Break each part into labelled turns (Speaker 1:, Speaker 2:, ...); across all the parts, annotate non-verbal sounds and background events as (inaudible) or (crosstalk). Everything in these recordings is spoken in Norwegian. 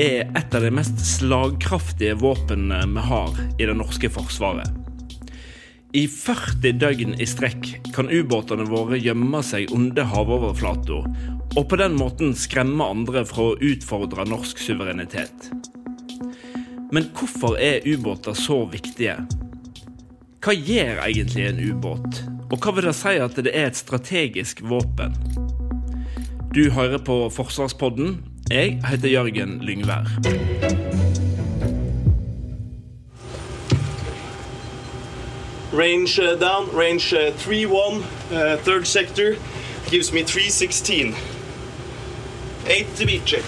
Speaker 1: Er et av de mest slagkraftige våpnene vi har i det norske forsvaret. I 40 døgn i strekk kan ubåtene våre gjemme seg under havoverflata, og på den måten skremme andre fra å utfordre norsk suverenitet. Men hvorfor er ubåter så viktige? Hva gjør egentlig en ubåt, og hva vil det si at det er et strategisk våpen? Du hører på Forsvarspodden. Jeg heter Jørgen Lyngvær.
Speaker 2: Range uh, down, range uh, 3-1, uh, third sector, gives me 316. 8 to beat check.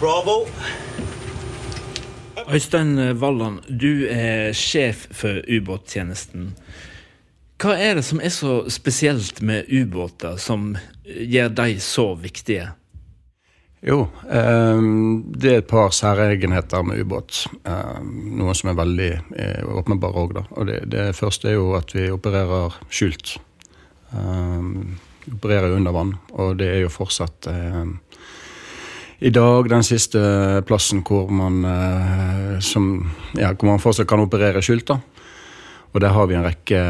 Speaker 2: Bravo.
Speaker 1: Øystein Walland, du er sjef for ubåttjenesten. Hva er det som er så spesielt med ubåter som gjør de så viktige?
Speaker 3: Jo, eh, det er et par særegenheter med ubåt. Eh, noe som er veldig eh, åpenbare òg, da. Og det, det, første er jo at vi opererer skjult. Eh, vi opererer under vann, og det er jo fortsatt eh, i dag den siste plassen hvor man, eh, som, ja, hvor man fortsatt kan operere skjult. da. Og der har vi en rekke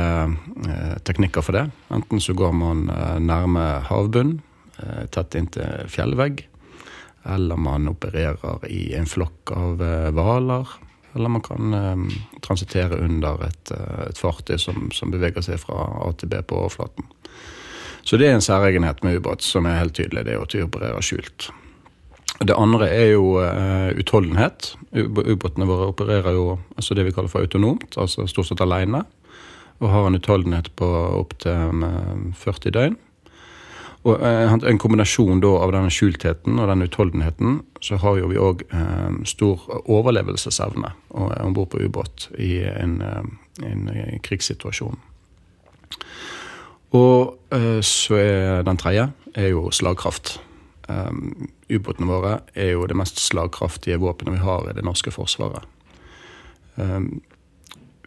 Speaker 3: teknikker for det. Enten så går man nærme havbunnen, tett inntil fjellvegg eller man opererer i en flokk av eh, hvaler. Eller man kan um, transitere under et, et fartøy som, som, beveger seg fra A til B på overflaten. Så det er en særegenhet med ubåt som er helt tydelig. Det er at de opererer skjult. Det andre er jo uh, utholdenhet. Ubåtene våre opererer jo altså det vi kaller for autonomt, altså stort sett alene. Og har en utholdenhet på opptil 40 døgn. Og eh, En kombinasjon da av denne skjultheten og den utholdenheten, så har jo vi òg eh, stor overlevelsesevne om bord på ubåt i en, eh, en, eh, krigssituasjon. Og eh, så er den tredje er jo slagkraft. Um, Ubåtene våre er jo det mest slagkraftige våpenet vi har i det norske forsvaret. Um,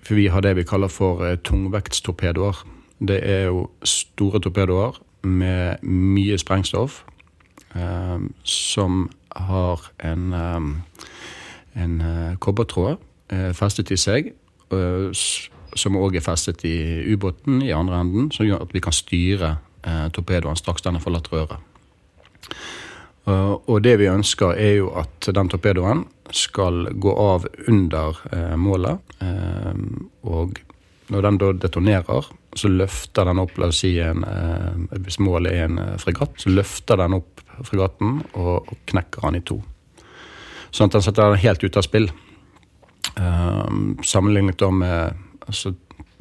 Speaker 3: for vi har det vi kaller for tungvektstorpedoer. Det er jo store torpedoer med mye sprengstoff eh, som har en, eh, en eh, kobbertråd eh, festet i seg, eh, som òg er festet i ubåten i andre enden, som gjør at vi kan styre torpedoen straks den har forlatt røret. og det vi ønsker, er jo at den torpedoen skal gå av under målet. og når den da detonerer, så løfter den opp la oss si en, eh, Hvis målet er en eh, fregatt, så løfter den opp fregatten og, og knekker den i to. Sånn at den setter den helt ut av spill. Um, sammenlignet da med altså,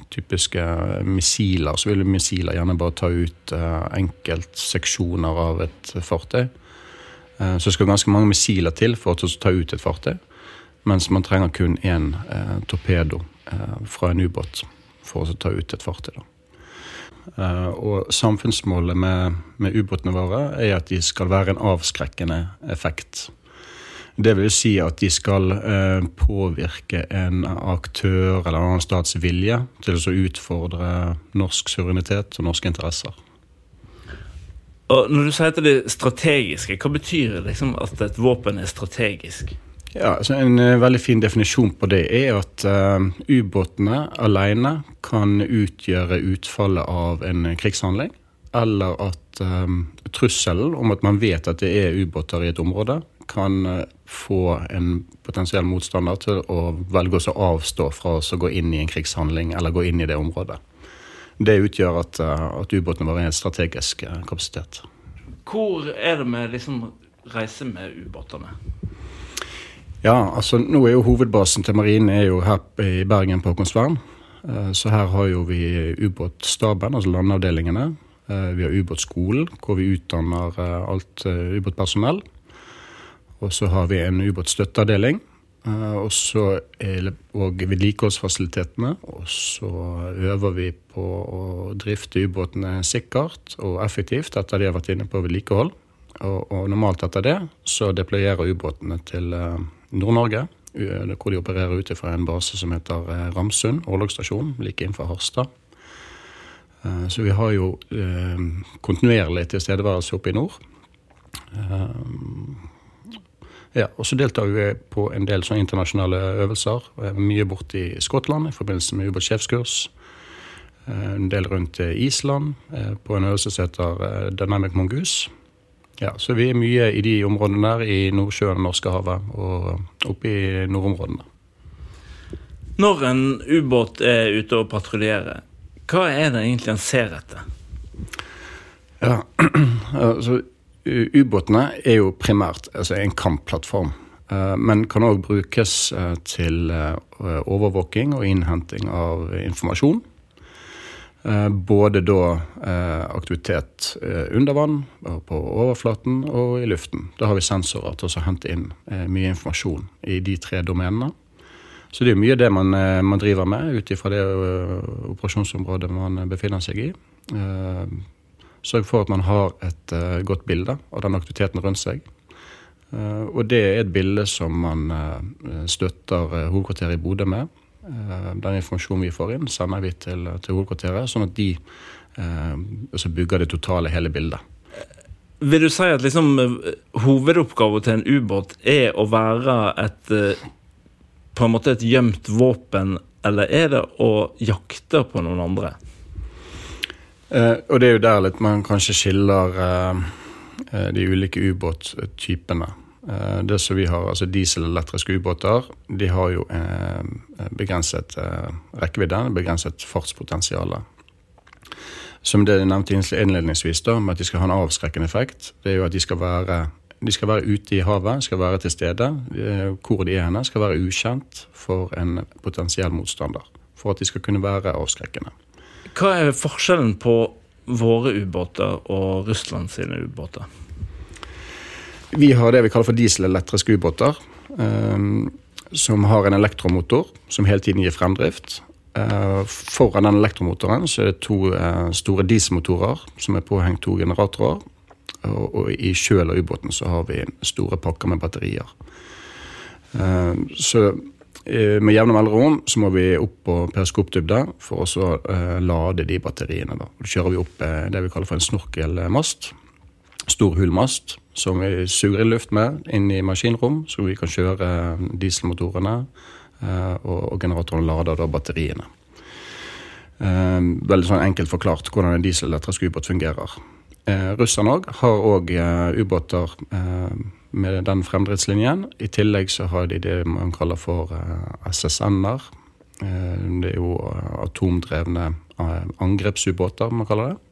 Speaker 3: typiske missiler, så vil missiler gjerne bare ta ut uh, enkeltseksjoner av et fartøy. Så det skal ganske mange missiler til for å ta ut et fartøy. Mens man trenger kun én torpedo fra en ubåt for å ta ut et fartøy. Uh, og samfunnsmålet med, med ubåtene våre er at de skal være en avskrekkende effekt. Det vil si at de skal uh, påvirke en aktør eller en annen stats vilje til å utfordre norsk suverenitet og norske interesser.
Speaker 1: Og Når du sier at det er strategiske, hva betyr det liksom at et våpen er strategisk?
Speaker 3: Ja, altså En uh, veldig fin definisjon på det er at uh, ubåtene alene kan utgjøre utfallet av en krigshandling. Eller at um, trusselen om at man vet at det er ubåter i et område, kan uh, få en potensiell motstander til å velge å avstå fra å gå inn i en krigshandling eller gå inn i det området. Det utgjør at, at ubåtene våre er en strategisk kapasitet.
Speaker 1: Hvor er det vi liksom reiser med ubåtene?
Speaker 3: Ja, altså nå er jo hovedbasen til marinen er jo her i Bergen på Håkonsvern. Eh, så her har jo vi ubåtstaben, altså landavdelingene. Eh, vi har ubåtskolen, hvor vi utdanner eh, alt ubåtpersonell. Og så har vi en ubåtstøtteavdeling, og så og vedlikeholdsfasilitetene. Og så øver vi på å drifte ubåtene sikkert og effektivt etter de har vært inne på vedlikehold. Og, og normalt etter det så deployerer ubåtene til eh, Nord-Norge, hvor de opererer ut fra en base som heter eh, Ramsund orlogsstasjon, like innenfor Harstad. Eh, Så vi har jo kontinuerlig tilstedeværelse oppe i nord. Ja, og så deltar vi på en del sånne internasjonale øvelser. Mye borte i Skottland i forbindelse med ubåtsjefskurs. En del rundt Island på en øvelse som heter Dynamic Mongoose. Ja, så vi er mye i de områdene der, i Nordsjøen, Norskehavet og oppe i nordområdene.
Speaker 1: Når en ubåt er ute og patruljerer, hva er det egentlig en ser etter?
Speaker 3: Ja, (clears throat) altså Ubåtene er jo primært altså en kampplattform, eh, men kan òg brukes eh, til eh, overvåking og innhenting av informasjon. Eh, Både da eh, aktivitet eh, under vann, på overflaten og i luften. Da har vi sensorer til å hente inn mye informasjon i de tre domenene. Så det er mye det man, man driver med ut ifra det operasjonsområdet man befinner seg i. Sørg for at man har et godt bilde av den aktiviteten rundt seg. Og det er et bilde som man støtter hovedkvarteret i Bodø med. Eh, den informasjonen vi får inn, sender vi til, til hovedkvarteret, sånn at de eh, altså bygger det totale, hele bildet.
Speaker 1: Vil du si at liksom eh, hovedoppgaven til en ubåt er å være et eh, på en måte et gjemt våpen, eller er det å jakte på noen andre?
Speaker 3: Eh, og det er jo der litt man kanskje skiller eh, eh, de ulike ubåttypene. Eh, det som vi har, altså Dieselelektriske ubåter de har jo eh, begrenset eh, rekkevidde, begrenset fartspotensial. Som det jeg nevnte innledningsvis, da, med at de skal ha en avskrekkende effekt, det er jo at de skal være, de skal være ute i havet, skal være til stede. Hvor de er henne, skal være ukjent for en potensiell motstander. For at de skal kunne være avskrekkende.
Speaker 1: Hva er forskjellen på våre ubåter og Russland sine ubåter?
Speaker 3: Vi har det vi kaller for dieselelektriske ubåter. eh, som har en elektromotor som hele tiden gir fremdrift. Eh, foran den elektromotoren så er det to eh, store dieselmotorer som er påhengt to generatorer. Og, i kjøl av ubåten så har vi store pakker med batterier. Eh, så eh, med jevne mellomrom så må vi opp på periskopdybde for å lade de batteriene. Da. Kjører vi opp det vi kaller for en snorkelmast. Stor hulmast som vi suger luft med inn i maskinrom, så vi kan kjøre eh, dieselmotorene. eh, og, generatoren lader da batteriene. Eh, veldig sånn enkelt forklart hvordan en dieselelektrisk ubåt fungerer. Russerne òg har òg ubåter med den fremdriftslinjen. I tillegg så har de det man kaller for SSN-er. Det er jo atomdrevne angrepsubåter, man kaller det.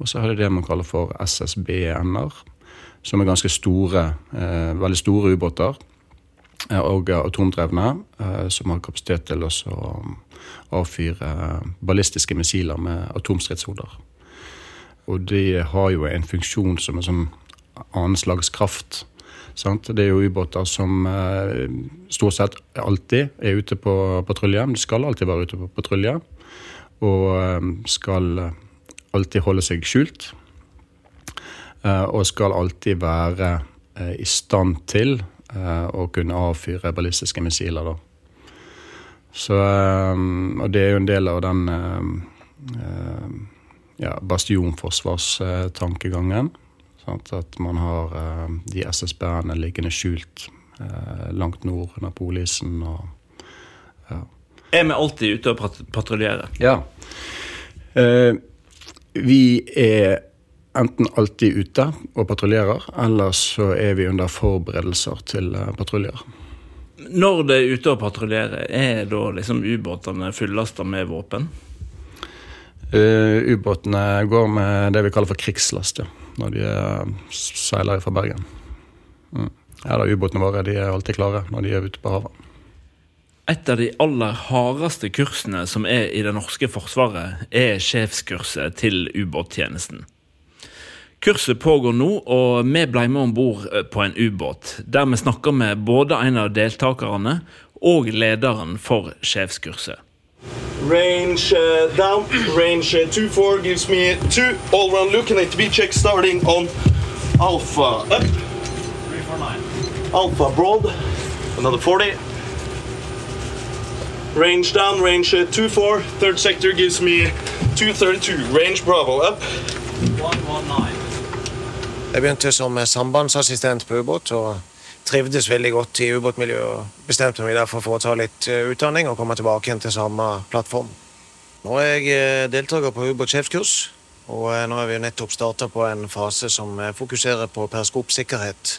Speaker 3: Og så har de det man kaller for SSBN-er, som er ganske store, eh, veldig store ubåter. eh, Og atomdrevne, eh, som har kapasitet til å avfyre ballistiske missiler med atomstridshoder. Og de har jo en funksjon som en sånn annen slags kraft. Sant? Det er jo ubåter som eh, stort sett alltid er ute på patrulje. De skal alltid være ute på patrulje. Og eh, skal alltid holde seg skjult. Eh, og skal alltid være eh, i stand til eh, å kunne avfyre ballistiske missiler. Da. Så, og det er jo en del av den ja, bastionforsvarstankegangen. At man har de SSB-ene liggende skjult langt nord under polisen. Og,
Speaker 1: Er vi alltid ute og pat- patruljerer?
Speaker 3: ja. Eh, vi er enten alltid ute og patruljerer, eller så er vi under forberedelser til eh, patruljer.
Speaker 1: Når det er ute og patruljerer, er da liksom ubåtene fullasta med våpen?
Speaker 3: Uh, ubåtene går med det vi kaller for krigslast, ja, når de eh, seiler fra Bergen. Mm. Ja da, ubåtene våre de er alltid klare når de er ute på havet.
Speaker 1: Et av de aller hardeste kursene som er i det norske forsvaret, er sjefskurset til ubåttjenesten. Kurset pågår nå, og vi ble med om bord på en ubåt, der vi snakker med både en av deltakerne og lederen for sjefskurset.
Speaker 2: Range uh, down, range uh, 2-4 gives me 2 all round look and ATB check starting on Alpha up. 349. Alpha broad, another 40. Range down, range uh, 2-4, third sector gives me 232. Range Bravo up.
Speaker 4: Jeg begynte som sambandsassistent på ubåt og trivdes veldig godt i ubåtmiljøet. og Bestemte meg derfor for å ta litt eh, utdanning og komme tilbake igjen til samme plattform. Nå er jeg eh, deltaker på ubåtsjefskurs, og eh, nå har vi nettopp starta på en fase som fokuserer på periskopsikkerhet.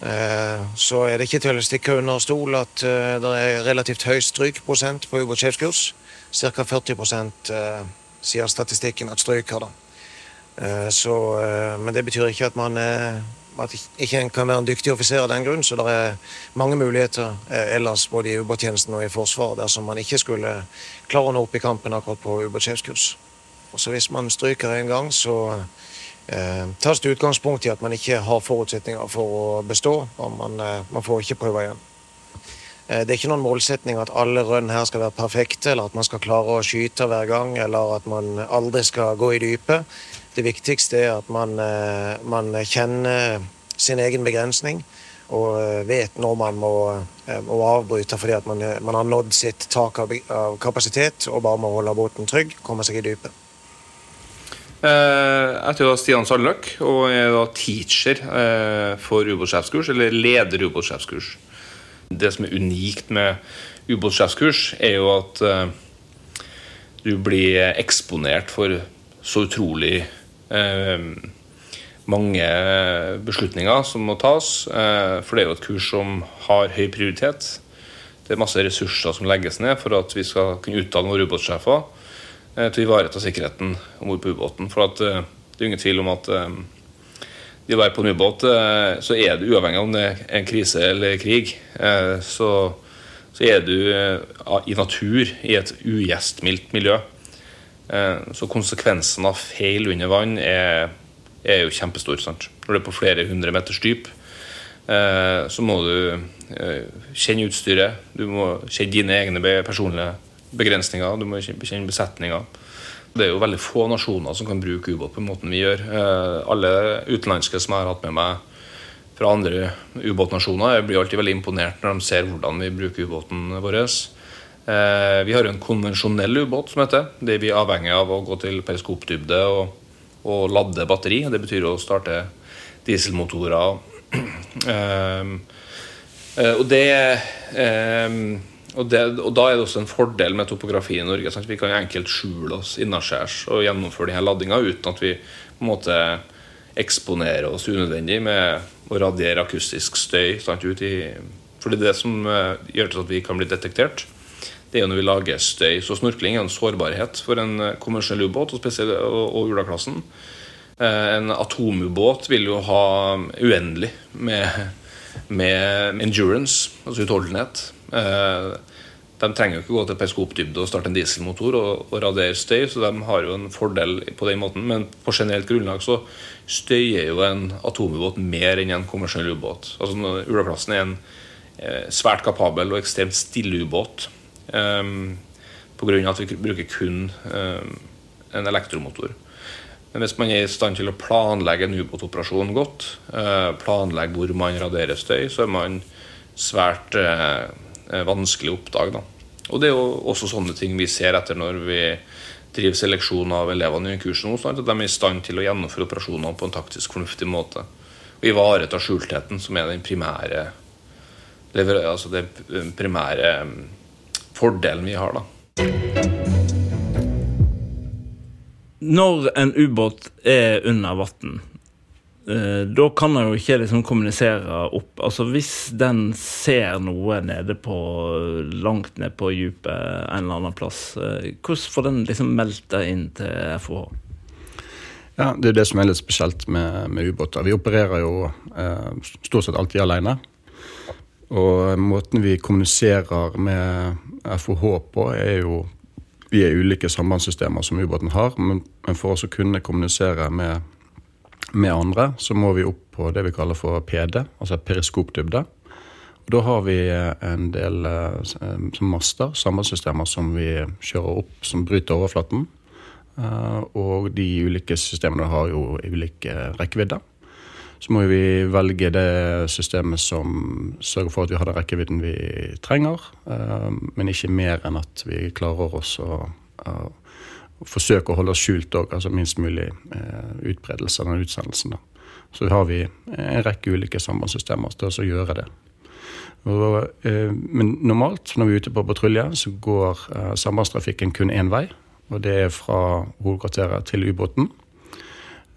Speaker 4: Så er det ikke til å stikke under stol at det er relativt høy strykprosent på ubåtsjefskurs. Ca. 40% sier statistikken at stryker. da. Så, men det betyr ikke at man at ikke en kan være en dyktig offiser av den grunn. Så det er mange muligheter eh, ellers både i ubåttjenesten og i Forsvaret dersom man ikke skulle klare å nå opp i kampen akkurat på ubåtsjefskurs. Så hvis man stryker en gang, så eh, tas det utgangspunkt i at man ikke har forutsetninger for å bestå, og man, eh, man får ikke prøve igjen. Eh, det er ikke noen målsetning at alle rønn her skal være perfekte, eller at man skal klare å skyte hver gang, eller at man aldri skal gå i dypet. Det viktigste er at man, eh, man kjenner sin egen begrensning og eh, vet når man må, eh, må avbryte fordi at man, man, har nådd sitt tak av, av, kapasitet og bare må holde båten trygg, komme seg i dypet.
Speaker 5: Jeg heter Stian Sandløk og er da teacher for ubåtsjefskurs, eller leder ubåtsjefskurs. Det som er unikt med ubåtsjefskurs, er jo at du blir eksponert for så utrolig Eh, mange beslutninger som må tas. Eh, for det er jo et kurs som har høy prioritet. Det er masse ressurser som legges ned for at vi skal kunne utdanne våre ubåtsjefer eh, til å ivareta sikkerheten om bord på ubåten. For det er ingen tvil om at de å være på en ubåt, så er du uavhengig av om det er en krise eller krig, så, så er du i natur i et ugjestmildt miljø. Eh, så konsekvensen av feil under vann er, er jo kjempestor. Sant? Når du er på flere hundre meters dyp, eh, så må du eh, kjenne utstyret. Du må kjenne dine egne personlige begrensninger. Du må kjenne besetninga. Det er jo veldig få nasjoner som kan bruke ubåt på den måten vi gjør. Alle utenlandske som jeg har hatt med meg fra andre ubåtnasjoner, blir alltid veldig imponert når de ser hvordan vi bruker ubåten vår. Eh, vi har jo en konvensjonell ubåt som heter. Det vi er avhengig av å gå til periskopdybde og, og ladde batteri. Det betyr å starte dieselmotorer. Eh, eh, og det, og, det, og, da er det også en fordel med topografi i Norge. Sant? Vi kan enkelt skjule oss innaskjærs og gjennomføre denne ladinga uten at vi på en måte eksponerer oss unødvendig med å radiere akustisk støy. Sant? Ut i, fordi det som gjør til at vi kan bli detektert det er jo når vi lager støy. Så snorkling er en sårbarhet for en eh, kommersiell ubåt, og spesielt og, og Ula-klassen. Eh, en atomubåt vil jo ha uendelig med, med endurance, altså utholdenhet. Eh, de trenger jo ikke gå til periskopdybde og starte en dieselmotor og, og radere støy, så de har jo en fordel på den måten. Men på generelt grunnlag så støyer jo en atomubåt mer enn en kommersiell ubåt. Altså Ula-klassen er en svært kapabel og ekstremt stille ubåt. Um, Pga. at vi bruker kun um, en elektromotor. Men hvis man er i stand til å planlegge en ubåtoperasjon godt, uh, planlegge hvor man raderer støy, så er man svært uh, vanskelig å oppdage. Da. Og det er jo også sånne ting vi ser etter når vi driver seleksjon av elevene i kurset nå, at de er i stand til å gjennomføre operasjoner på en taktisk fornuftig måte. Og ivareta skjultheten, som er den primære, altså det primære fordelen vi har, da.
Speaker 1: Når en ubåt er under vann, eh, da kan den jo ikke liksom kommunisere opp. Altså Hvis den ser noe nede på, langt ned på dypet en eller annen plass, eh, hvordan får den liksom meldt det inn til FOH?
Speaker 3: Ja, Det er det som er litt spesielt med, med ubåter. Vi opererer jo eh, stort sett alltid alene. Og måten vi kommuniserer med FOH på, er jo Vi er ulike sambandssystemer som ubåten har, men, men for oss å kunne kommunisere med med andre, så må vi opp på det vi kaller for PD, altså periskopdybde. Da har vi eh, en del eh, som master, sambandssystemer, som vi kjører opp, som bryter overflaten. Eh, Og de ulike systemene har jo ulike rekkevidder. Så må vi velge det systemet som sørger for at vi har den rekkevidden vi trenger, eh, men ikke mer enn at vi klarer oss å forsøke å holde oss skjult òg, altså minst mulig eh, utbredelse av den utsendelsen. Da. Så har vi en rekke ulike sambandssystemer til å gjøre det. Og, eh, men normalt når vi er ute på patrulje, så går eh, sambandstrafikken kun én vei. Og det er fra hovedkvarteret til ubåten.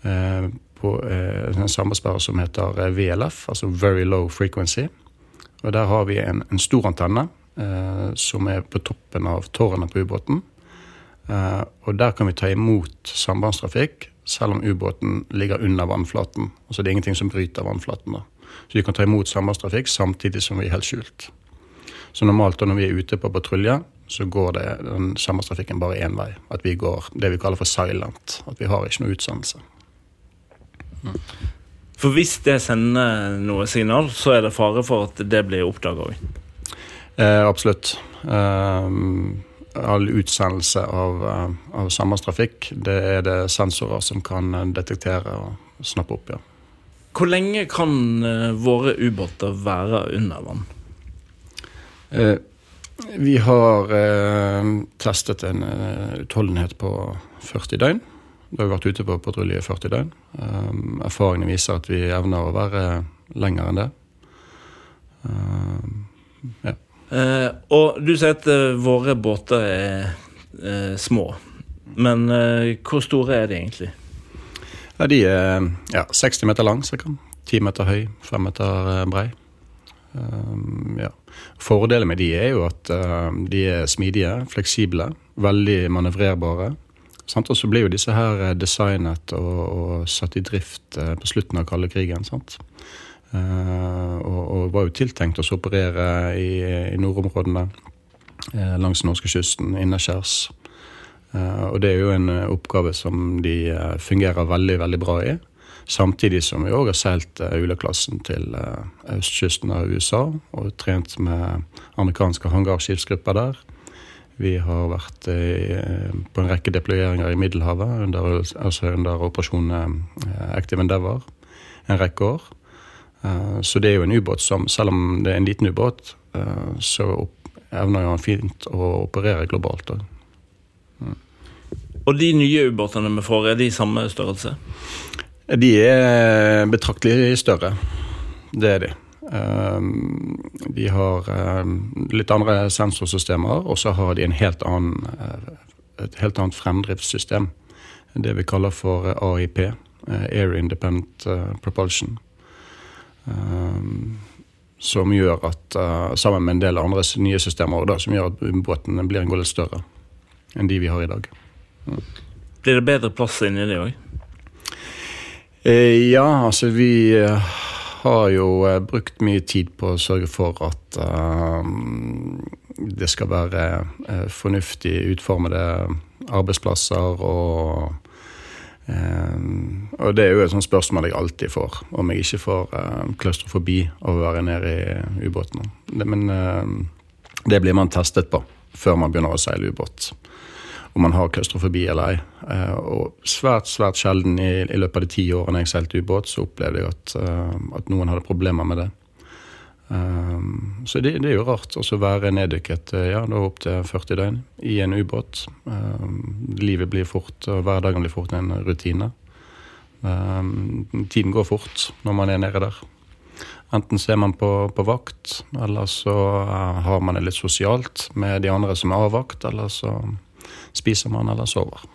Speaker 3: På en sambandssperre som heter VLF, altså Very Low Frequency. Og der har vi en, en stor antenne som er på toppen av tårnet på ubåten. Eh, og der kan vi ta imot sambandstrafikk selv om ubåten ligger under vannflaten. Altså det er ingenting som bryter vannflaten. da. Så vi kan ta imot sambandstrafikk samtidig som vi er helt skjult. Så normalt da når vi er ute på patrulje, så går det den sambandstrafikken bare én vei. At vi går det vi kaller for silent. At vi har ikke noe utsendelse.
Speaker 1: For hvis det sender noe signal, så er det fare for at det blir oppdaga òg.
Speaker 3: Eh, absolutt. Eh, all utsendelse av, eh, av sambandstrafikk, det er det sensorer som kan eh, detektere og snappe opp, ja.
Speaker 1: Hvor lenge kan eh, våre ubåter være under vann?
Speaker 3: Eh, vi har eh, testet en utholdenhet på 40 døgn. Da har vi vært ute på patrulje i 40 døgn. Um, erfaringene viser at vi evner å være lenger enn det. Um, ja.
Speaker 1: Eh, og du sier at eh, våre båter er eh, små. Men hvor store er de egentlig?
Speaker 3: ja, de er ja, 60 meter lang, cirka. 10 meter høy, 5 meter brei. Um, ja. Fordelen med de er jo at uh, de er smidige, fleksible, veldig manøvrerbare. Sant? Og så ble jo disse her designet og, og satt i drift uh, på slutten av kalde krigen. Sant? Eh, og, og var jo tiltenkt å operere i, i nordområdene eh, langs norskekysten, innaskjærs. Eh, og det er jo en oppgave som de fungerer veldig, veldig bra i. Samtidig som vi òg har seilt Ula-klassen til østkysten av USA og trent med amerikanske hangarskipsgrupper der. Vi har vært på en rekke deployeringer i Middelhavet under, altså under operasjonen Active Endeavour en rekke år. Eh, så det er jo en ubåt som, selv om det er en liten ubåt, eh, så evner jo han fint å operere globalt. Mm.
Speaker 1: Og de nye ubåtene vi får, er de samme størrelse?
Speaker 3: De er betraktelig større. Det er de. Um, de har litt andre sensorsystemer, og så har de en helt annen, et helt annet fremdriftssystem. Det vi kaller for AIP, Air Independent Propulsion. Um, som gjør at, uh, sammen med en del andre nye systemer, da, som gjør at båten blir en god del større enn de vi har i dag.
Speaker 1: Blir det bedre plass inni det òg?
Speaker 3: Eh, ja, altså vi eh, har jo eh, brukt mye tid på å sørge for at uh, det skal være eh, fornuftig utformede arbeidsplasser og eh, Og det er jo et sånt spørsmål jeg alltid får, om jeg ikke får uh, klaustrofobi av å være nede i ubåten. Det, men uh, det blir man testet på før man begynner å seile ubåt om man har klaustrofobi eller ei. Uh, og svært svært sjelden i, i løpet av de ti årene jeg seilte ubåt, så opplevde jeg at, eh, at noen hadde problemer med det. Um, så det, det er jo rart å være neddykket eh, ja, opptil 40 døgn i en ubåt. Um, livet blir fort, og hverdagen blir fort en rutine. Um, tiden går fort når man er nede der. Enten så er man på, på vakt, eller så eh, har man det litt sosialt med de andre som er av vakt, eller så spiser man eller sover.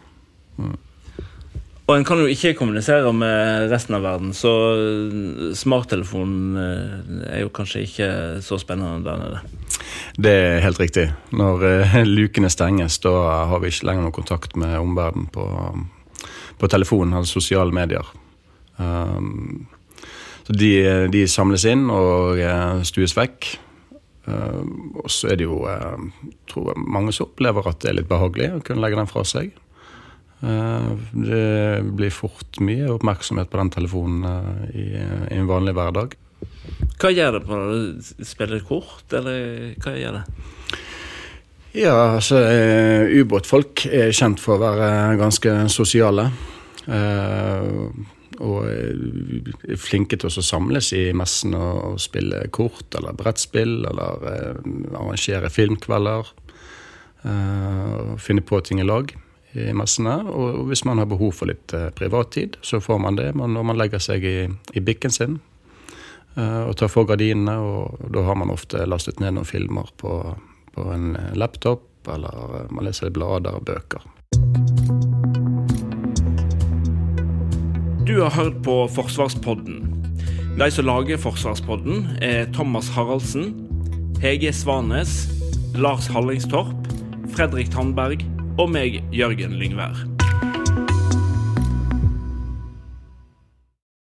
Speaker 1: Og en kan jo ikke kommunisere med resten av verden, så smarttelefonen eh, er jo kanskje ikke så spennende der nede.
Speaker 3: Det er helt riktig. Når eh, (laughs) lukene stenges, da har vi ikke lenger noen kontakt med omverdenen på, på telefonen eller sosiale medier. Um, så de, de samles inn og eh, stues vekk. Um, og så er det jo jeg tror mange som opplever at det er litt behagelig å kunne legge den fra seg. Eh, Det blir fort mye oppmerksomhet på den telefonen eh, i, i en vanlig hverdag.
Speaker 1: Hva gjør det på du Spiller kort, eller hva gjør det?
Speaker 3: Ja, altså eh, ubåtfolk er kjent for å være ganske sosiale. Eh, og er flinke til å samles i messen og, spille kort eller brettspill eller eh, arrangere filmkvelder. Eh, og finne på ting i lag i messene. Og hvis man har behov for litt eh, privattid, så får man det når man legger seg i, i bikken sin. eh, og tar for gardinene, og da har man ofte lastet ned noen filmer på, på en laptop, eller eh, man leser blader og bøker.
Speaker 1: Du har hørt på Forsvarspodden. De som lager Forsvarspodden, er Thomas Haraldsen, Hege Svanes, Lars Hallingstorp, Fredrik Tandberg og meg, Jørgen Lyngvær.